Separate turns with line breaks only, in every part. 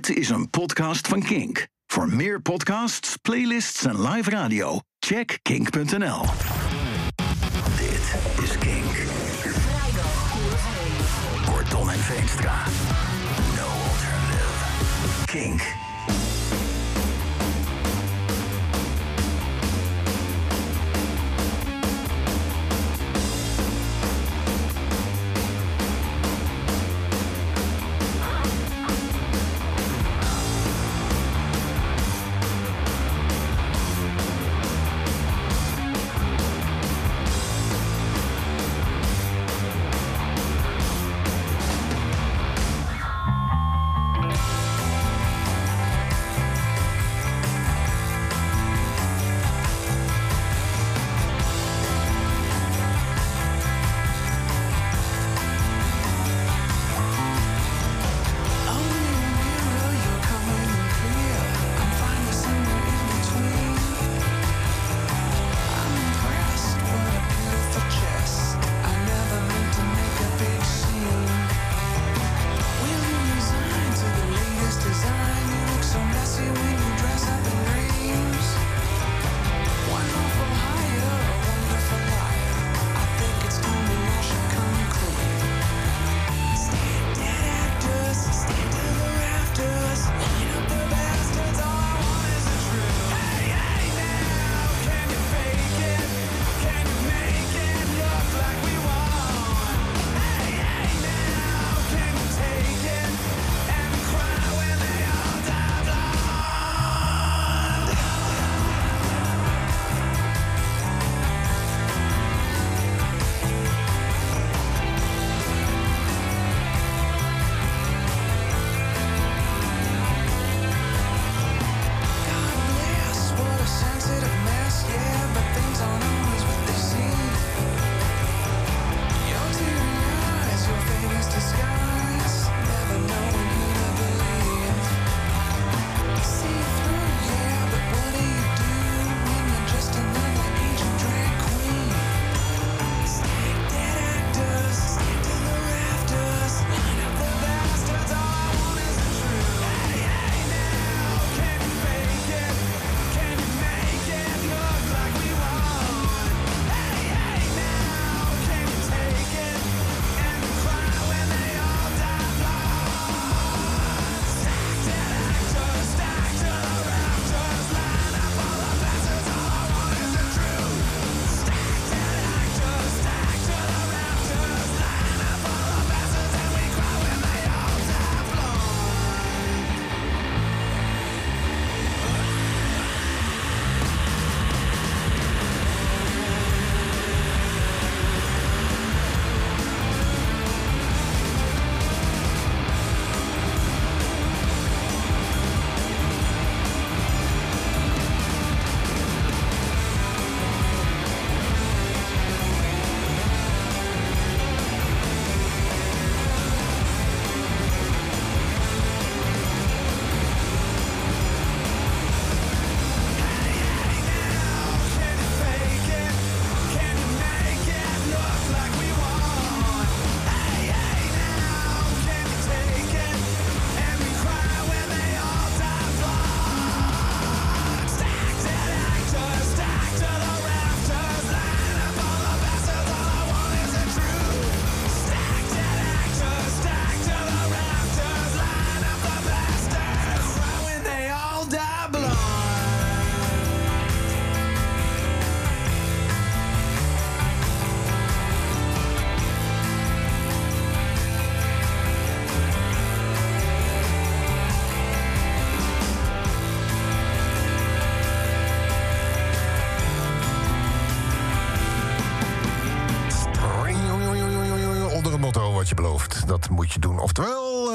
Dit is een podcast van Kink. Voor meer podcasts, playlists en live radio, check kink.nl. Dit is Kink. Kortom en Veenstra. No alternative. Kink.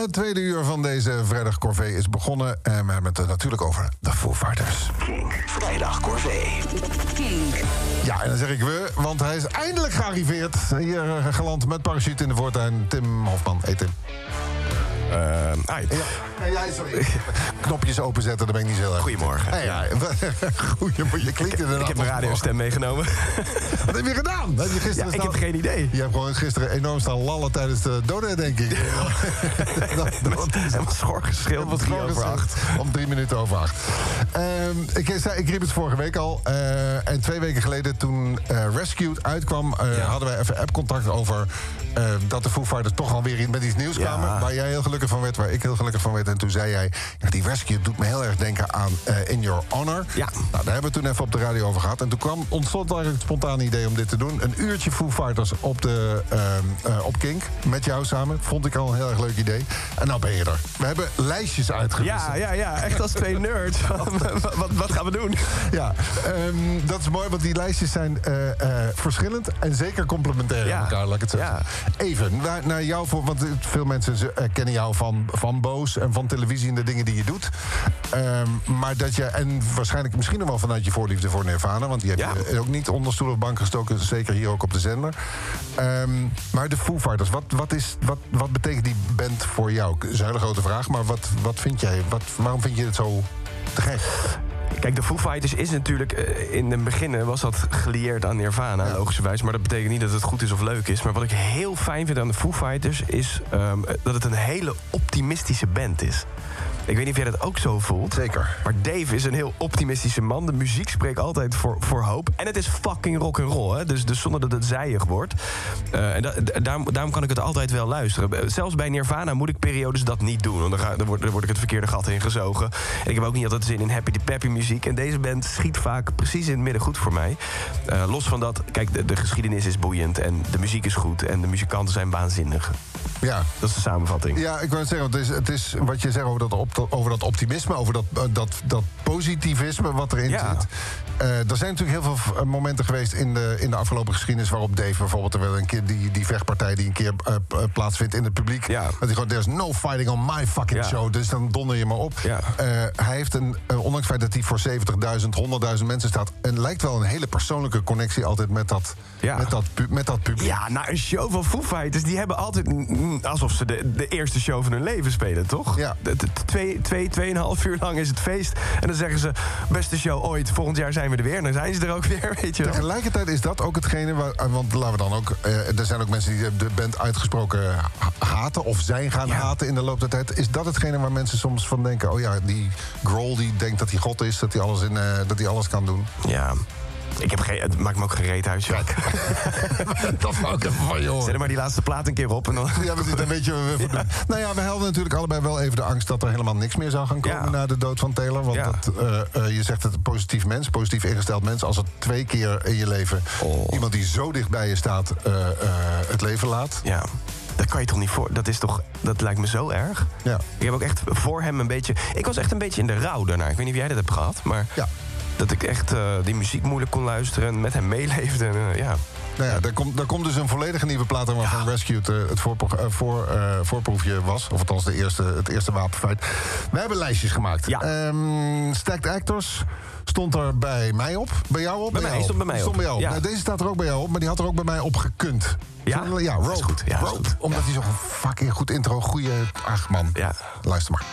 Het tweede uur van deze vrijdag Corvée is begonnen. En we hebben het natuurlijk over de Foo Fighters.
King, vrijdag Corvée.
King. Ja, en dan zeg ik we, want hij is eindelijk gearriveerd. Hier eh, geland met parachute in de voortuin. Tim Hofman. Hey Tim.
Uh, hi.
Ja, ja, sorry. Knopjes openzetten, daar ben ik niet zo erg.
Goedemorgen.
Hey, ja. Goedemorgen, je klinkt inderdaad...
Ik heb mijn radiostem meegenomen.
Wat heb je gedaan? Heb je gisteren
ja, ik heb geen idee.
Je hebt gewoon gisteren enorm staan lallen tijdens de.
Ja. dat, dat, Helemaal schor geschreeuwd om drie over acht.
Om drie minuten over acht. Um, ik, zei, ik riep het vorige week al. Uh, en twee weken geleden toen uh, Rescued uitkwam... Uh, ja. hadden wij even app-contact over... dat de Foo Fighters toch alweer met iets nieuws kwamen. Ja. Waar jij heel gelukkig van werd, waar ik heel gelukkig van werd. En toen zei jij... Ja, die Rescue doet me heel erg denken aan In Your Honor.
Ja.
Nou, daar hebben we toen even op de radio over gehad. En toen kwam, ontstond eigenlijk het spontane idee om dit te doen. Een uurtje Foo Fighters op, de, op Kink. Met jou samen. Vond ik al een heel erg leuk idee. En nou ben je er. We hebben lijstjes uitgewisseld.
Ja, ja, ja. Echt als twee nerds. wat, wat, gaan we doen?
Ja, um, dat is mooi, want die lijstjes zijn uh, uh, verschillend en zeker complementair
ja.
aan elkaar, laat ik het
ja.
Even, naar, naar jou, voor, want veel mensen kennen jou van, van Boos en van televisie en de dingen die je doet. Um, maar dat je, en waarschijnlijk misschien nog wel vanuit je voorliefde voor Nirvana, want die heb
ja.
je ook niet onder stoel of bank gestoken, zeker hier ook op de zender. Um, maar de Foo Fighters, wat, wat, is, wat, wat betekent die band voor jou? Dat is een hele grote vraag, maar wat, wat vind jij? Wat, waarom vind je het zo te gek?
Kijk, de Foo Fighters is natuurlijk... in het begin was dat gelieerd aan Nirvana, logischerwijs. Maar dat betekent niet dat het goed is of leuk is. Maar wat ik heel fijn vind aan de Foo Fighters... is um, dat het een hele optimistische band is. Ik weet niet of jij dat ook zo voelt.
Zeker.
Maar Dave is een heel optimistische man. De muziek spreekt altijd voor, voor hoop. En het is fucking rock and roll, hè? Dus, dus zonder dat het zijig wordt. Uh, en da, daarom, daarom kan ik het altijd wel luisteren. Zelfs bij Nirvana moet ik periodes dat niet doen. Want dan, ga, dan, word, dan word ik het verkeerde gat in gezogen. En ik heb ook niet altijd zin in happy de peppy muziek. En deze band schiet vaak precies in het midden goed voor mij. Uh, los van dat, kijk, de, de geschiedenis is boeiend. En de muziek is goed. En de muzikanten zijn waanzinnig.
Ja.
Dat is de samenvatting.
Ja, ik wou zeggen, het is, het is wat je zegt over dat, op, over dat optimisme, over dat, dat, dat positivisme wat erin
ja.
zit. Uh, er zijn natuurlijk heel veel momenten geweest in de, in de afgelopen geschiedenis waarop Dave bijvoorbeeld er wel een keer die, die vechtpartij die een keer uh, plaatsvindt in het publiek.
Ja.
Dat hij gewoon, there's no fighting on my fucking
Ja.
show. Dus dan donder je maar op.
Ja.
hij heeft een, ondanks het feit dat hij voor 70.000, 100.000 mensen staat, en lijkt wel een hele persoonlijke connectie altijd met dat, met dat, met dat publiek.
Ja, nou, een show van Foo Fighters... die hebben altijd alsof ze de, de eerste show van hun leven spelen, toch?
Ja.
De- de- Twee, twee, tweeënhalf uur lang is het feest. En dan zeggen ze, beste show ooit, volgend jaar zijn we er weer. En dan zijn ze er ook weer, weet je wel.
Tegelijkertijd is dat ook hetgene waar. eh, Want laten we dan ook. eh, er zijn ook mensen die de band uitgesproken ha- haten. of zijn gaan
Ja.
haten in de loop der tijd. Is dat hetgene waar mensen soms van denken. Oh ja, die Grohl die denkt dat hij God is. Dat hij alles, in, eh, dat hij alles kan doen.
Ja. Ik heb geen, het maakt me ook geen reet uit,
dat wou ik even van je
Zet er maar die laatste plaat een keer op en dan...
Ja, precies, dan weet je wat we doen. Nou ja, we hadden natuurlijk allebei wel even de angst dat er helemaal niks meer zou gaan komen
Ja.
na de dood van Taylor. Want
Ja.
dat, eh, eh, je zegt het een positief mens, positief ingesteld mens. Als het twee keer in je leven
Oh.
iemand die zo dicht bij je staat eh, het leven laat.
Ja, dat kan je toch niet voor... Dat is toch... Dat lijkt me zo erg.
Ja.
Ik heb ook echt voor hem een beetje... Ik was echt een beetje in de rouw daarna. Ik weet niet of jij dat hebt gehad, maar...
Ja.
Dat ik echt eh, die muziek moeilijk kon luisteren en met hem meeleefde. En, eh, ja.
Nou ja, daar komt, daar komt dus een volledige nieuwe plaat aan waarvan Rescued eh, het voorpro- eh, voor, voorproefje was. Of althans de eerste, het eerste wapenfeit. We hebben lijstjes gemaakt.
Ja.
Ehm, Stacked Actors stond er bij mij op. Bij jou op?
Bij mij,
jou
stond bij mij
Stond
op.
bij jou op.
Ja.
Nou, deze staat er ook bij jou op, maar die had er ook bij mij op gekund.
Ja?
Zullen Ja, Rope.
goed. Ja,
Rope. Omdat hij zo'n fucking goed intro, goede... Ach man,
Ja.
luister maar.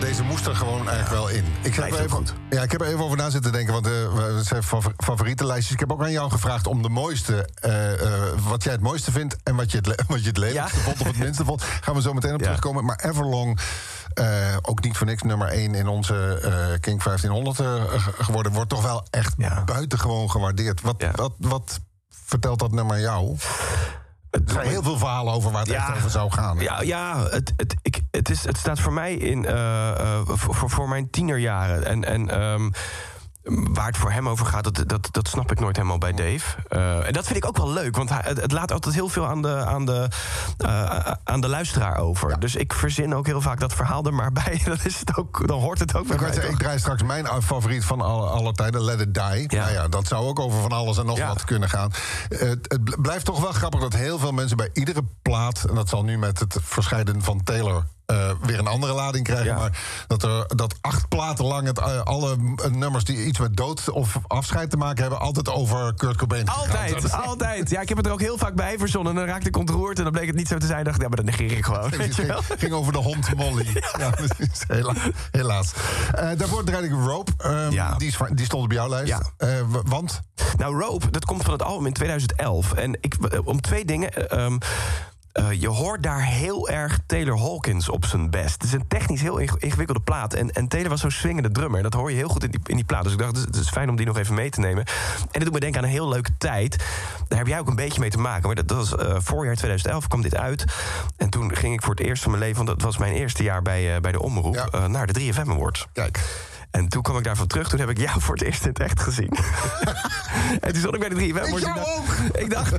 Deze moest er gewoon eigenlijk wel in. Ik heb, even,
goed.
ja, ik heb er even over na zitten denken, want eh, het zijn favor- favoriete lijstjes. Ik heb ook aan jou gevraagd om de mooiste, eh, eh, wat jij het mooiste vindt en wat je het, wat je het lelijkste
Ja.
vond of het minste vond. Gaan we zo meteen op
Ja.
terugkomen. Maar Everlong, ook niet voor niks nummer 1 in onze eh, King 1500 eh, ge- geworden, wordt toch wel echt
Ja.
buitengewoon gewaardeerd. Wat,
Ja.
wat, wat vertelt dat nummer jou? Er zijn heel veel verhalen over waar het
Ja.
echt over zou gaan.
Ja, ja het, het, ik, het, is, het staat voor mij in, eh, eh, voor, voor- voor mijn tienerjaren. En, en ehm, waar het voor hem over gaat, dat, dat, dat snap ik nooit helemaal bij Dave. Eh, en dat vind ik ook wel leuk, want hij, het, laat altijd heel veel aan de, aan de, eh, aan de luisteraar over. Dus ik verzin ook heel vaak dat verhaal er maar bij. Dan, is het ook, dan hoort het ook bij
Ik,
toch?
ik draai straks mijn favoriet van alle, alle tijden, Let It Die.
Ja.
Nou ja, dat zou ook over van alles en nog
Ja.
wat kunnen gaan. Het, het bl- blijft toch wel grappig dat heel veel mensen bij iedere plaat... en dat zal nu met het verscheiden van Taylor... eh, weer een andere lading krijgen.
Ja.
Maar dat er dat acht platen lang het, eh, alle nummers die iets met dood of afscheid te maken hebben, altijd over Kurt Cobain. gegaan.
Altijd, altijd. Ja, ik heb het er ook heel vaak bij verzonnen. En dan raakte ik ontroerd en dan bleek het niet zo te zijn. dacht ja, maar dat negeer ik gewoon.
Het ging, ging over de hond Molly. Ja, precies. Hela- helaas. Eh, daarvoor draaide ik Rope. Ehm,
Ja.
die, die stond op jouw lijst.
Ja.
Want?
Nou, Rope, dat komt van het album in 2011. En ik, om twee dingen. eh, eh, je hoort daar heel erg Taylor Hawkins op zijn best. Het is een technisch heel ing- ingewikkelde plaat. En, en Taylor was zo'n swingende drummer. Dat hoor je heel goed in die, in die plaat. Dus ik dacht, het is fijn om die nog even mee te nemen. En dat doet me denken aan een heel leuke tijd. Daar heb jij ook een beetje mee te maken. Maar dat, dat was eh, voorjaar 2011 kwam dit uit. En toen ging ik voor het eerst van mijn leven... want dat was mijn eerste jaar bij, eh, bij de Omroep...
Ja.
naar de 3FM Awards.
Kijk.
En toen kwam ik daarvan terug. Toen heb ik jou voor het eerst in het echt gezien. en toen zat ik bij de 3FM. Awards en
jou
dacht- Ik dacht,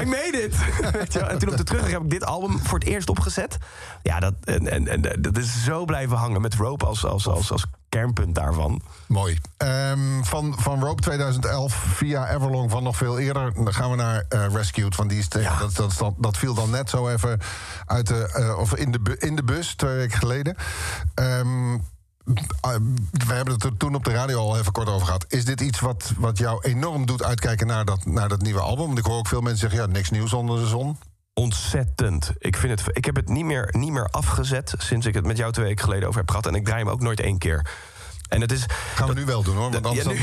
I made it. Weet je wel? en toen op de terugweg heb ik dit album voor het eerst opgezet. Ja, dat, en, en, en, dat is zo blijven hangen met Rope als, als, als, als kernpunt daarvan.
Mooi. Ehm, van, van Rope 2011 via Everlong van nog veel eerder. Dan gaan we naar eh, Rescued. Want die is te-
Ja.
dat, dat, dat, dat viel dan net zo even uit de, eh, of in, de, in de bus twee weken geleden. Ehm, ah, we hebben het er toen op de radio al even kort over gehad. Is dit iets wat, wat jou enorm doet uitkijken naar dat, naar dat nieuwe album? Want ik hoor ook veel mensen zeggen: ja, niks nieuws onder de zon.
Ontzettend. Ik, vind het, ik heb het niet meer, niet meer afgezet sinds ik het met jou twee weken geleden over heb gehad. En ik draai hem ook nooit één keer. En het is.
Gaan we nu wel doen hoor, want anders
Ja, nu-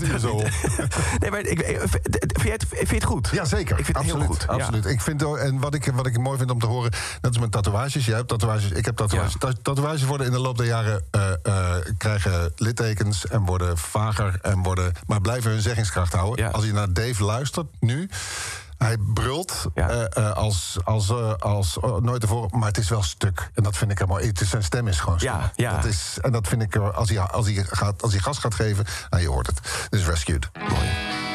dan, eh, zo op.
Nee, maar ik, ik- vind, je het, vind je het goed?
Ja, zeker.
Ik vind het
absoluut,
heel goed. ja.
Absoluut. Ik vind, ook- en wat ik, wat ik mooi vind om te horen, dat is met tatoeages. Jij hebt tatoeages, ik heb tatoeages.
Ja.
Tatoeages worden in de loop der jaren eh, eh, krijgen littekens en worden vager en worden, maar blijven hun zeggingskracht houden. Als je naar Dave luistert nu. Hij brult
Ja.
eh, eh, als, als, eh, als nooit tevoren, maar het is wel stuk. En dat vind ik helemaal. Het is, zijn stem is gewoon stuk.
Ja, ja.
Dat is, en dat vind ik, als hij, als, hij gaat, als hij gas gaat geven, nou, je hoort het. Is Rescued.
It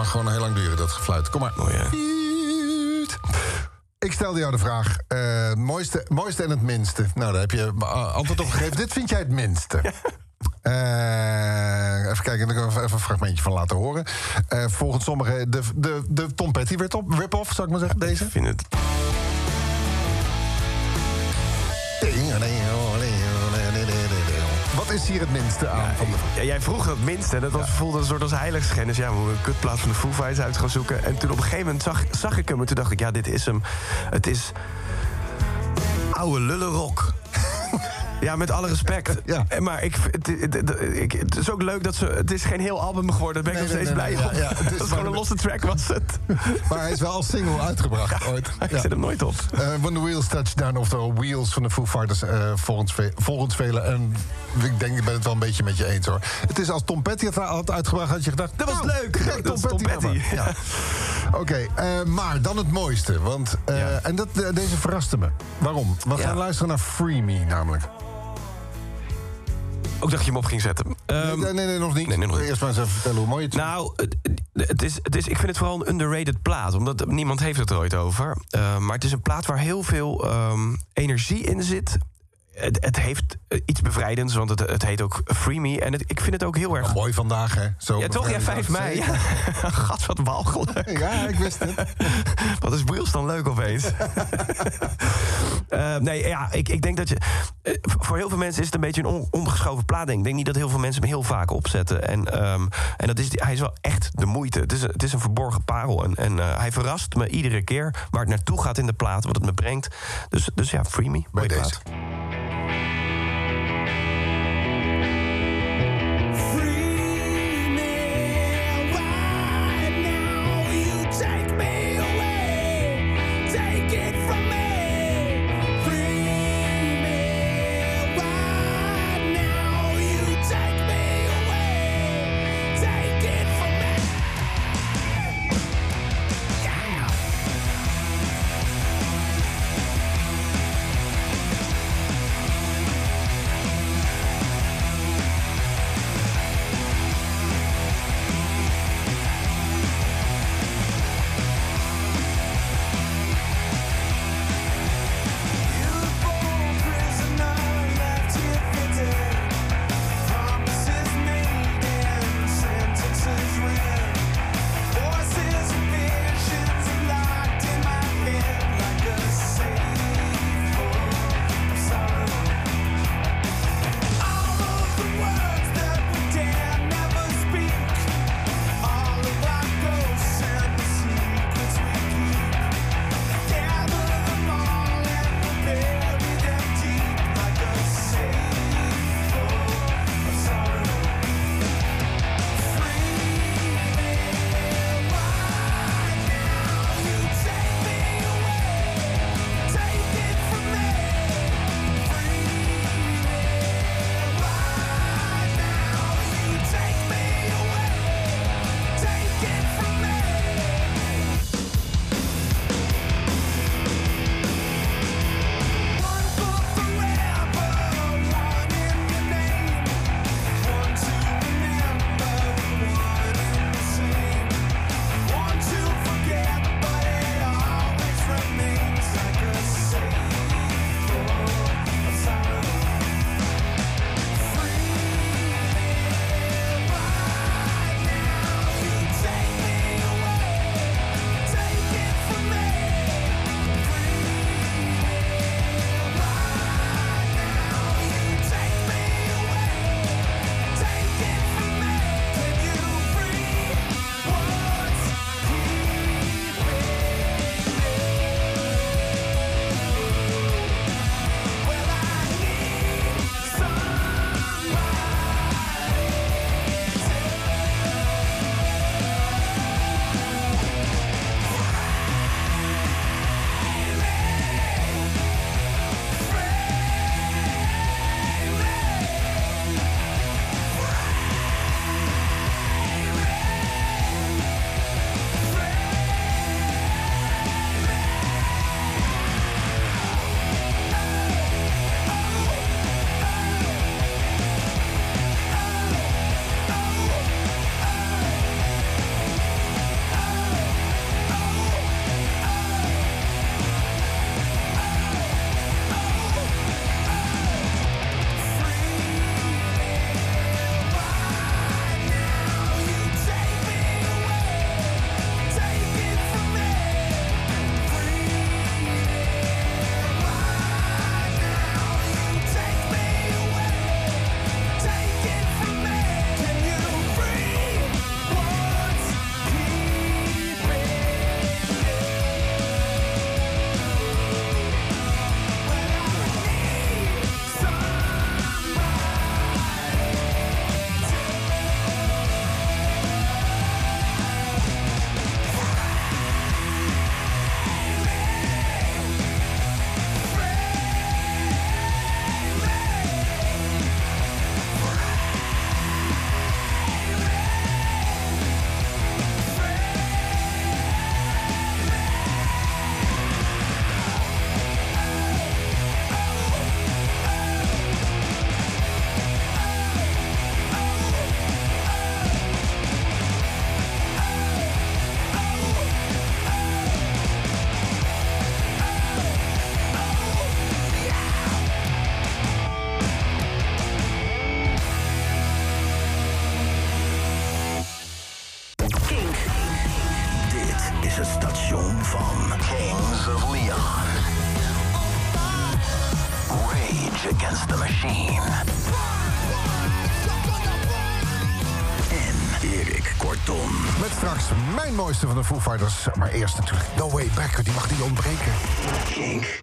mag gewoon heel lang duren, dat gefluit. Kom maar.
Mooi, hè?
Ik stelde jou de vraag, eh, mooiste, mooiste en het minste. Nou, daar heb je uh, antwoord op gegeven. Dit vind jij het minste. Eh, even kijken, daar kan ik even een fragmentje van laten horen. Eh, volgens sommigen de, de, de Tom Petty rip-off, zou ik maar zeggen, deze.
Ik vind het...
Wat is hier het minste aan? van de...
Ja, jij vroeg het minste dat was, voelde een soort als heiligschennis. Ja, we moeten een kutplaats van de Foo Fighters uit gaan zoeken. En toen op een gegeven moment zag, zag ik hem en toen dacht ik... ja, dit is hem. Het is... oude lullenrok. Ja, met alle respect.
Ja.
En Maar ik, het, is ook leuk dat ze... Het is geen heel album geworden, daar ben ik
Nee,
nog steeds
nee,
blij
nee, ja, ja, het is
dat is gewoon een losse track was het.
Maar hij is wel als single uitgebracht ooit.
Ik zet hem nooit op.
Eh, When the Wheels Touch Down, oftewel Wheels van de Foo Fighters, eh, volgens, ve- volgens velen. En ik denk, ik ben het wel een beetje met je eens hoor. Het is als Tom Petty het had uitgebracht, had je gedacht...
Dat was
nou,
leuk.
kijk,
Dat is Tom Petty.
Ja. Oké, eh, maar dan het mooiste. Want, eh. En dat, eh, deze verraste me. Waarom? We gaan luisteren naar Free Me namelijk.
Ook dacht je hem op ging zetten. Ehm,
nee, nee, nee, nog niet.
nee, nee, nog niet.
Eerst maar eens even vertellen hoe mooi het is.
Nou, het, het is, het is, ik vind het vooral een underrated plaat. Omdat niemand heeft het er ooit over. Uh, maar het is een plaat waar heel veel um, energie in zit. Het, het, heeft iets bevrijdends, want het, het heet ook Free Me. En het, ik vind het ook heel erg...
Mooi vandaag, hè? Zo
ja, toch? Ja, 5 mei. Ja. Gat, wat walgelijk.
Ja, ik wist het.
wat is Wheels dan leuk opeens? uh, nee, ja, ik, ik denk dat je... Uh, voor heel veel mensen is het een beetje een on, ongeschoven plaat. Denk. Ik denk niet dat heel veel mensen hem heel vaak opzetten. En, um, en dat is, hij is wel echt de moeite. Het is, het is een verborgen parel. En, en uh, hij verrast me iedere keer waar het naartoe gaat in de plaat. Wat het me brengt. Dus, dus ja, Free Me.
Bij deze.
Plaat.
Bye. van de Foo Fighters. Maar eerst natuurlijk No Way Back, die mag niet ontbreken.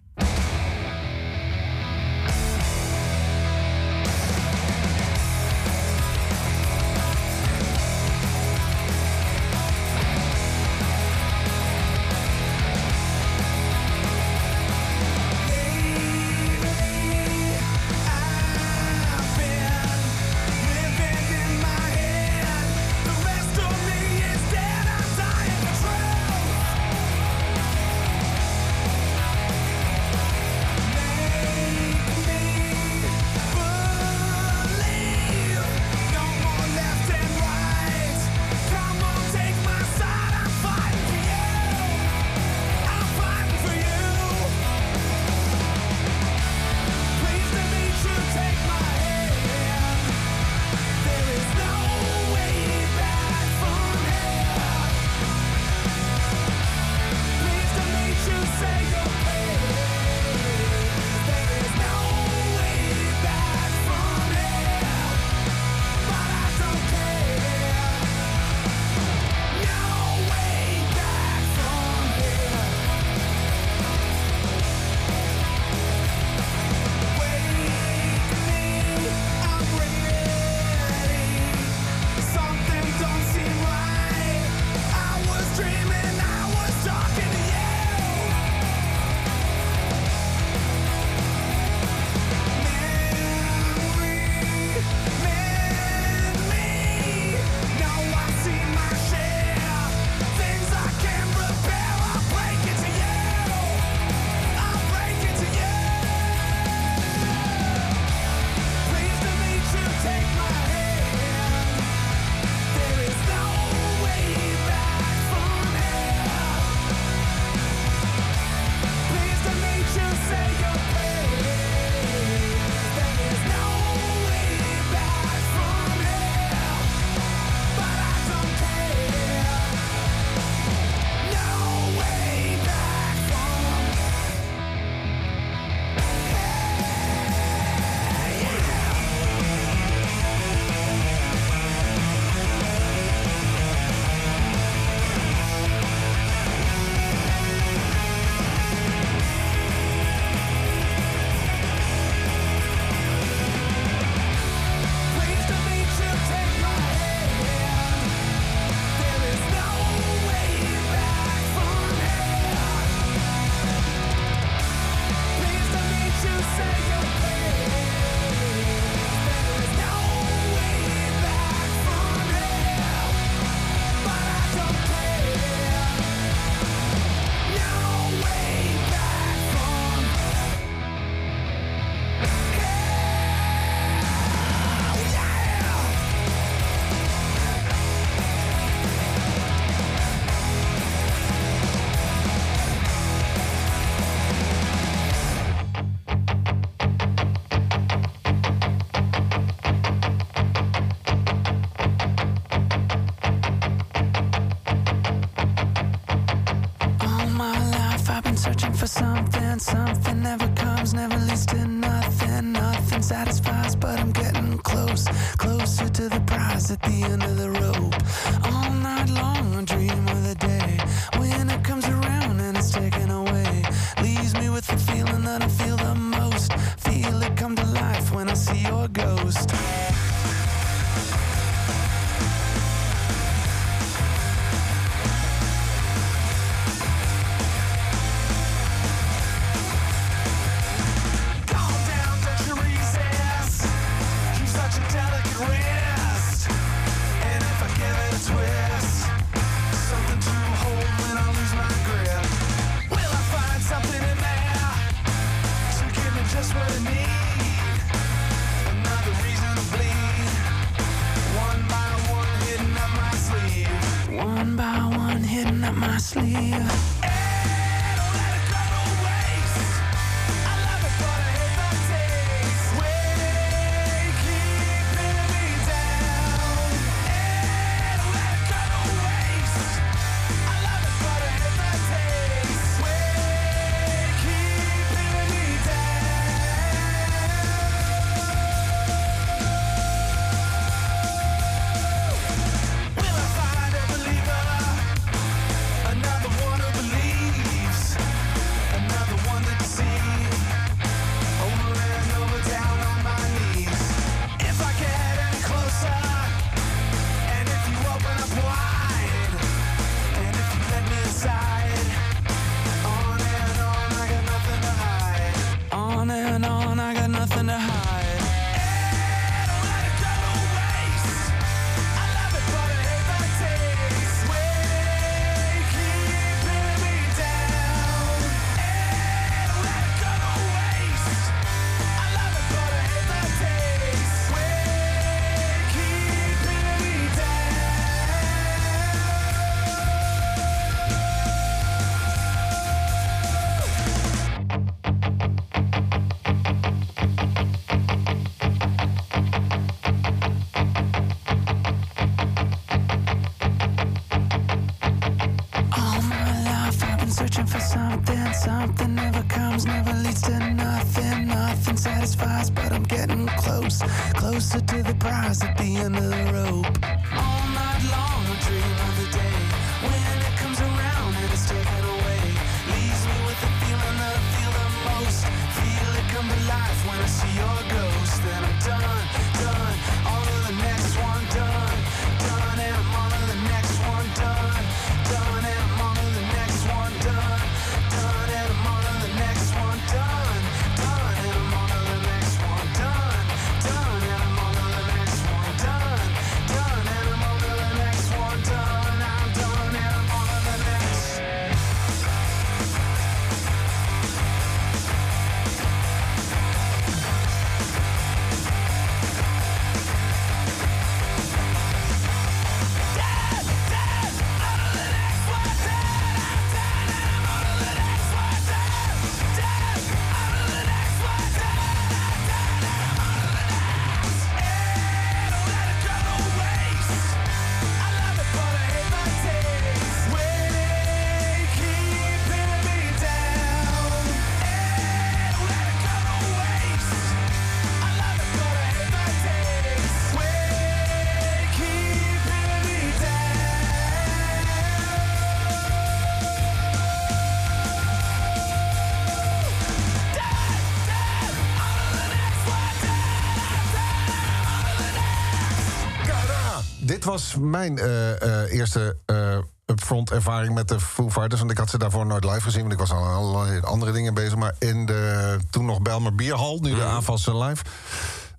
Was mijn eh, eh, eerste eh upfront ervaring met de Foo Fighters. Want ik had ze daarvoor nooit live gezien. Want ik was al aan allerlei andere dingen bezig. Maar in de toen nog Belmer Bierhal, nu de aanvals live.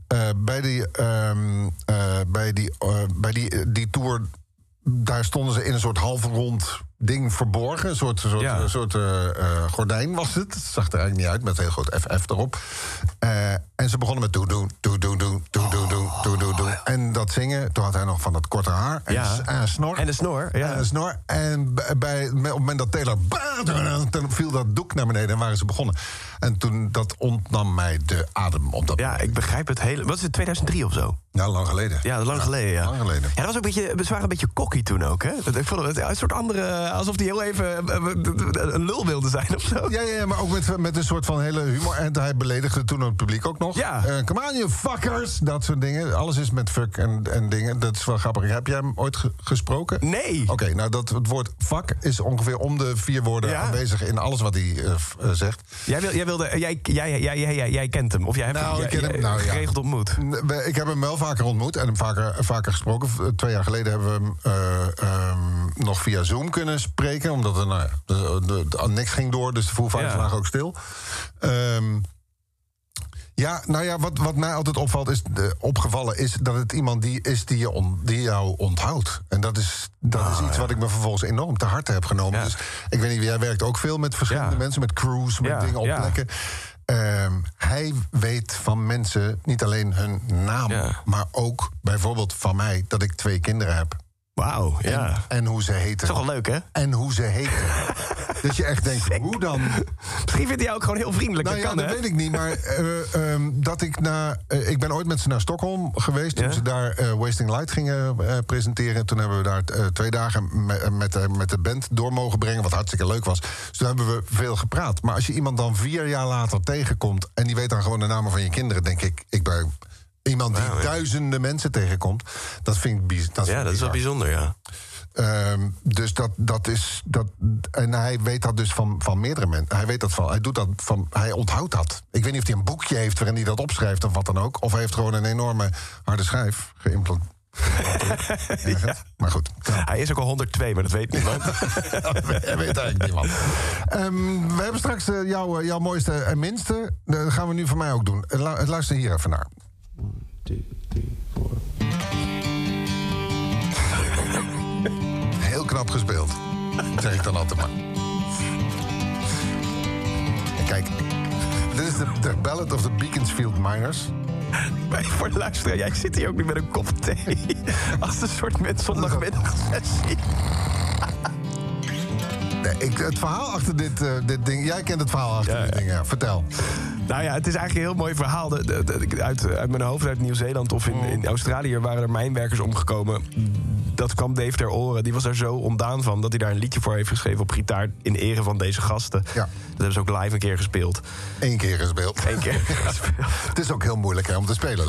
eh, bij die, ehm, eh, bij, die, bij die, die tour, daar stonden ze in een soort half rond ding verborgen. Een soort, soort, soort gordijn was het. Zag er eigenlijk niet uit, met heel groot FF erop. En ze begonnen met doen doen, doen doen, doen doen, doen doen, doen. En dat zingen, toen had hij nog van dat korte haar. En, een snor.
En een snor, ja.
En snor. En bij, op het moment dat Taylor... Toen viel dat doek naar beneden en waren ze begonnen. En toen, dat ontnam mij de adem op dat
Ja, ik begrijp het hele... Wat is het, 2003 of zo?
Ja, lang geleden.
Ja, lang geleden, ja.
Lang geleden.
Dat was ook een beetje, we waren een beetje cocky toen ook, hè? Ik vond het een soort andere Alsof die heel even eh, een lul wilde zijn of zo.
Ja, ja, ja, maar ook met, met een soort van hele humor. En hij beledigde toen het publiek ook nog.
Ja.
Eh, come on, you fuckers. Dat soort dingen. Alles is met fuck en, en dingen. Dat is wel grappig. Heb jij hem ooit ge- gesproken?
Nee.
Oké, nou dat het woord fuck is ongeveer om de vier woorden
Ja.
aanwezig in alles wat hij eh, eh, zegt.
Jij, wil, jij, wilde, jij, jij, jij, jij, jij, jij kent hem, of jij hebt
Nou,
hem,
ik ken hem, nou, ja.
geregeld ontmoet.
Ik heb hem wel vaker ontmoet en hem vaker, vaker gesproken. Twee jaar geleden hebben we hem eh, ehm, nog via Zoom kunnen spreken. Omdat er nou de, de, de- niks ging door, dus de Fighters
Ja.
ook stil. Ehm, ja, nou ja, wat, wat mij altijd opvalt is, de, opgevallen is dat het iemand die is die, je on- die jou onthoudt. En dat is, dat is iets wat ik me vervolgens enorm te harte heb genomen.
Ah, Ja.
Dus ik weet niet, jij werkt ook veel met verschillende mensen, met crews, met dingen
ja.
oplekken. Ehm, hij weet van mensen niet alleen hun naam,
Ja.
maar ook bijvoorbeeld van mij dat ik twee kinderen heb.
Wauw, ja.
En, en hoe ze heten.
Toch wel leuk, hè?
En hoe ze heten. dat je echt denkt, hoe dan?
Misschien vindt hij jou ook gewoon heel vriendelijk.
Nou
dat
ja,
kan,
dat
hè?
weet ik niet. Maar eh, ehm, dat ik na. eh, ik ben ooit met ze naar Stockholm geweest. Toen
Ja?
ze daar eh, Wasting Light gingen eh, presenteren. Toen hebben we daar eh, twee dagen me- met, de- met de band door mogen brengen. Wat hartstikke leuk was. Dus toen hebben we veel gepraat. Maar als je iemand dan vier jaar later tegenkomt. en die weet dan gewoon de namen van je kinderen. denk ik, ik ben. Iemand die duizenden mensen tegenkomt, dat vind ik biz- dat
Ja, dat is wel
bizar.
bijzonder, ja.
Ehm, dus dat, dat is. Dat, en hij weet dat dus van, van meerdere mensen. Hij weet dat van. Hij doet dat van. Hij onthoudt dat. Ik weet niet of hij een boekje heeft waarin hij dat opschrijft of wat dan ook. Of hij heeft gewoon een enorme harde schijf geïmplanteerd. Maar goed.
Hij is ook al 102, maar dat weet niemand.
hij weet eigenlijk niemand. Ehm, we hebben straks eh, jouw, eh, jouw mooiste en minste. Dat gaan we nu voor mij ook doen. Lu- Luister hier even naar. Heel knap gespeeld. Zeg ik dan altijd maar. En kijk, dit is de, de Ballad of the Beaconsfield Miners.
Voor de luisteraar, jij zit hier ook nu met een kop thee. Als een soort met zondagmiddagsessie.
Nee, ik, het verhaal achter dit, eh, dit ding... Jij kent het verhaal achter
Ja,
dit
ja.
ding, ja. Vertel.
Nou ja, het is eigenlijk een heel mooi verhaal. De- de- de- uit, uit mijn hoofd, uit Nieuw-Zeeland of in, in Australië... waren er mijnwerkers omgekomen dat kwam Dave ter oren. Die was er zo ontdaan van dat hij daar een liedje voor heeft geschreven op gitaar in ere van deze gasten.
Ja.
Dat hebben ze ook live een keer gespeeld.
Eén keer gespeeld.
Eén keer gespeeld.
Het is ook heel moeilijk hè, om te spelen.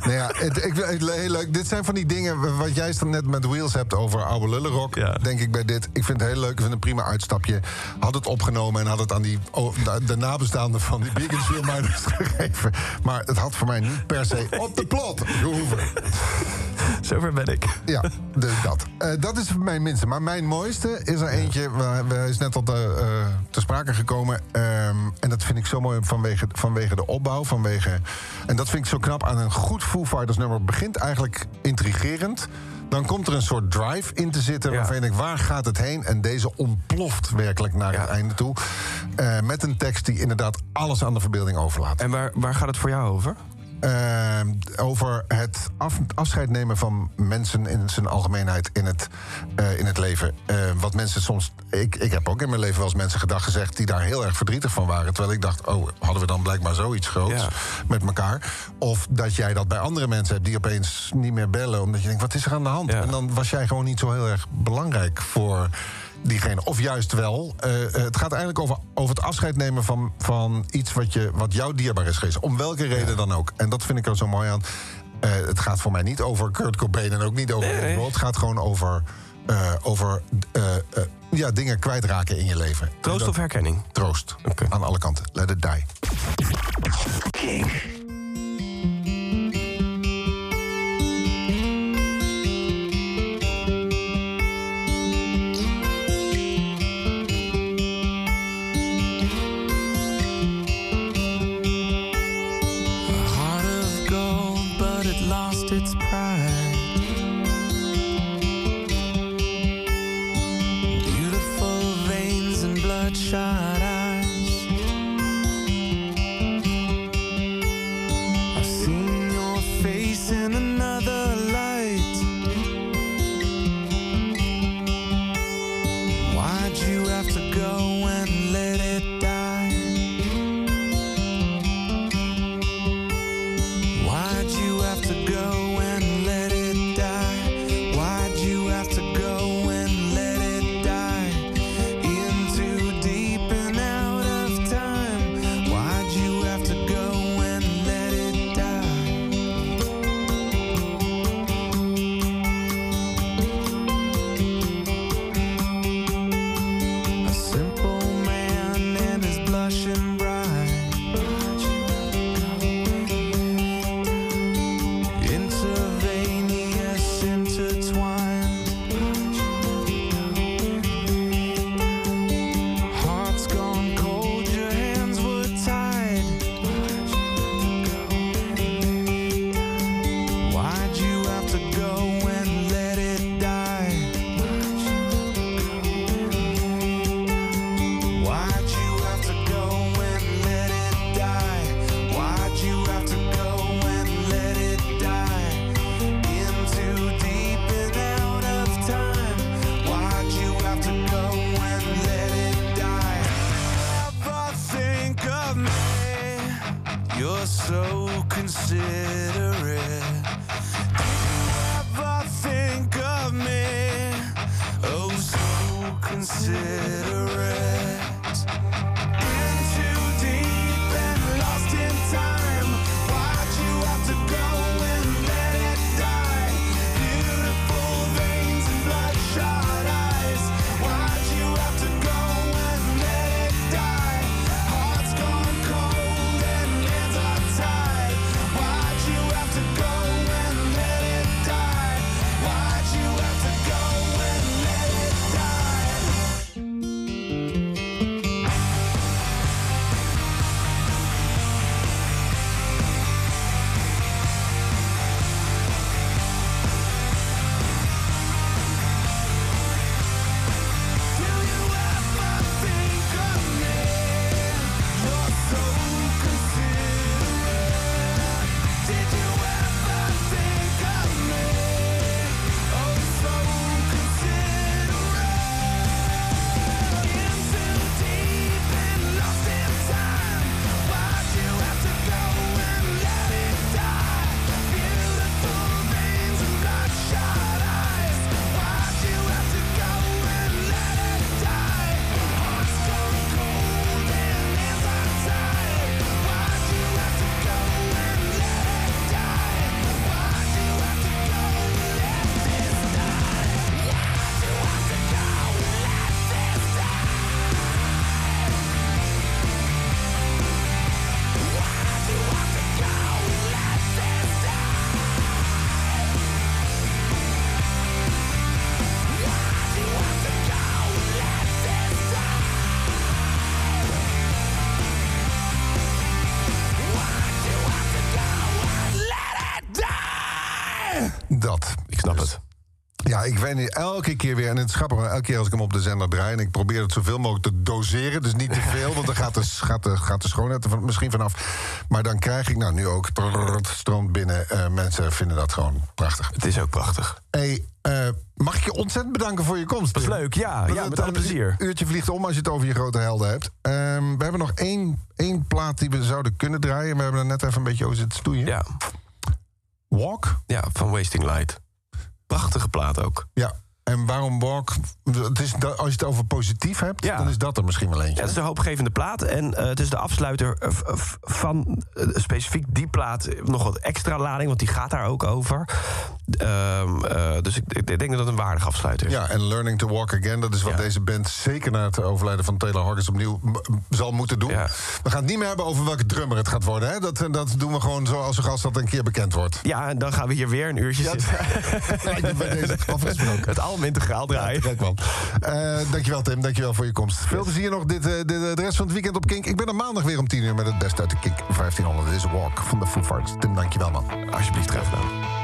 Nou ja, het, ik, het- heel leuk. Dit zijn van die dingen wat jij net met Wheels hebt over oude lullenrock.
Ja.
Denk ik bij dit. Ik vind het heel leuk. Ik vind het een prima uitstapje. Had het opgenomen en had het aan die, oh, de, de nabestaanden van die Beaconsfield Miners gegeven. Maar het had voor mij niet per se op de plot gehoeven.
Zover ben ik.
Ja, dus dat. Eh, dat is mijn minste. Maar mijn mooiste is er eentje. Waar, waar is net al te, eh, te sprake gekomen. Ehm, en dat vind ik zo mooi vanwege, vanwege de opbouw. Vanwege, en dat vind ik zo knap aan een goed Foo Fighters nummer. Het begint eigenlijk intrigerend. Dan komt er een soort drive in te zitten.
Ja.
Waarvan denkt, waar gaat het heen? En deze ontploft werkelijk naar
Ja.
het einde toe. Eh, met een tekst die inderdaad alles aan de verbeelding overlaat.
En waar, waar gaat het voor jou over?
Eh, over het af- afscheid nemen van mensen in zijn algemeenheid in het, eh, in het leven. Eh, wat mensen soms. Ik, ik heb ook in mijn leven wel eens mensen gedag gezegd die daar heel erg verdrietig van waren. Terwijl ik dacht, oh, hadden we dan blijkbaar zoiets groots
Ja.
met elkaar. Of dat jij dat bij andere mensen hebt die opeens niet meer bellen. Omdat je denkt, wat is er aan de hand?
Ja.
En dan was jij gewoon niet zo heel erg belangrijk voor diegene. Of juist wel. eh, eh, het gaat eigenlijk over, over het afscheid nemen van, van iets wat, je, wat jou dierbaar is geweest. Om welke reden dan ook. En dat vind ik er zo mooi aan. Eh, het gaat voor mij niet over Kurt Cobain en ook niet over
Nee.
Het gaat gewoon over, eh, over ja, dingen kwijtraken in je leven. En
Troost
dat-
of herkenning?
Troost.
Oké.
Aan alle kanten. Let it die.
Kink.
Ja, ik weet niet, elke keer weer, en het is grappig, maar elke keer als ik hem op de zender draai... en ik probeer het zoveel mogelijk te doseren, dus niet te veel... want dan gaat de, gaat de, gaat de schoonheid er van, misschien vanaf. Maar dan krijg ik, nou nu ook, het stroomt binnen. Eh, mensen vinden dat gewoon prachtig.
Het is ook prachtig.
Hey, eh, mag ik je ontzettend bedanken voor je komst?
Was
Tim?
leuk, ja. Ja, met alle
een
plezier.
uurtje vliegt om als je het over je grote helden hebt. Ehm, we hebben nog één, één plaat die we zouden kunnen draaien. We hebben er net even een beetje over zitten stoeien.
Ja,
Walk?
ja, van Wasting Light. Prachtige plaat ook.
Ja. En waarom Walk? Het is da- als je het over positief hebt,
Ja.
dan is dat er misschien wel eentje.
Ja, het is een hoopgevende plaat. En eh, het is de afsluiter eh, van eh, specifiek die plaat. Nog wat extra lading, want die gaat daar ook over. Ehm, eh, dus ik, ik denk dat het een waardige afsluiter is.
Ja, en Learning to Walk Again, dat is wat
Ja.
deze band zeker na het overlijden van Taylor Hawkins opnieuw zal moeten doen.
Ja.
We gaan het niet meer hebben over welke drummer het gaat worden. Hè? Dat, dat doen we gewoon zo als, dat een keer bekend wordt.
Ja, en dan gaan we hier weer een uurtje zitten.
Me bij deze afgesproken.
Het album integraal draaien.
Kijk man. Eh, dankjewel Tim, dankjewel voor je komst. Veel plezier nog dit, eh, dit, eh, de rest van het weekend op Kink. Ik ben er maandag weer om 10 uur met het beste uit de Kink 1500. Dit is Walk van de Foo Fighters. Tim, dankjewel man.
Alsjeblieft, graag gedaan.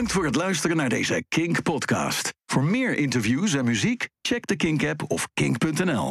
Bedankt voor het luisteren naar deze Kink podcast. Voor meer interviews en muziek, check de Kink app of kink.nl.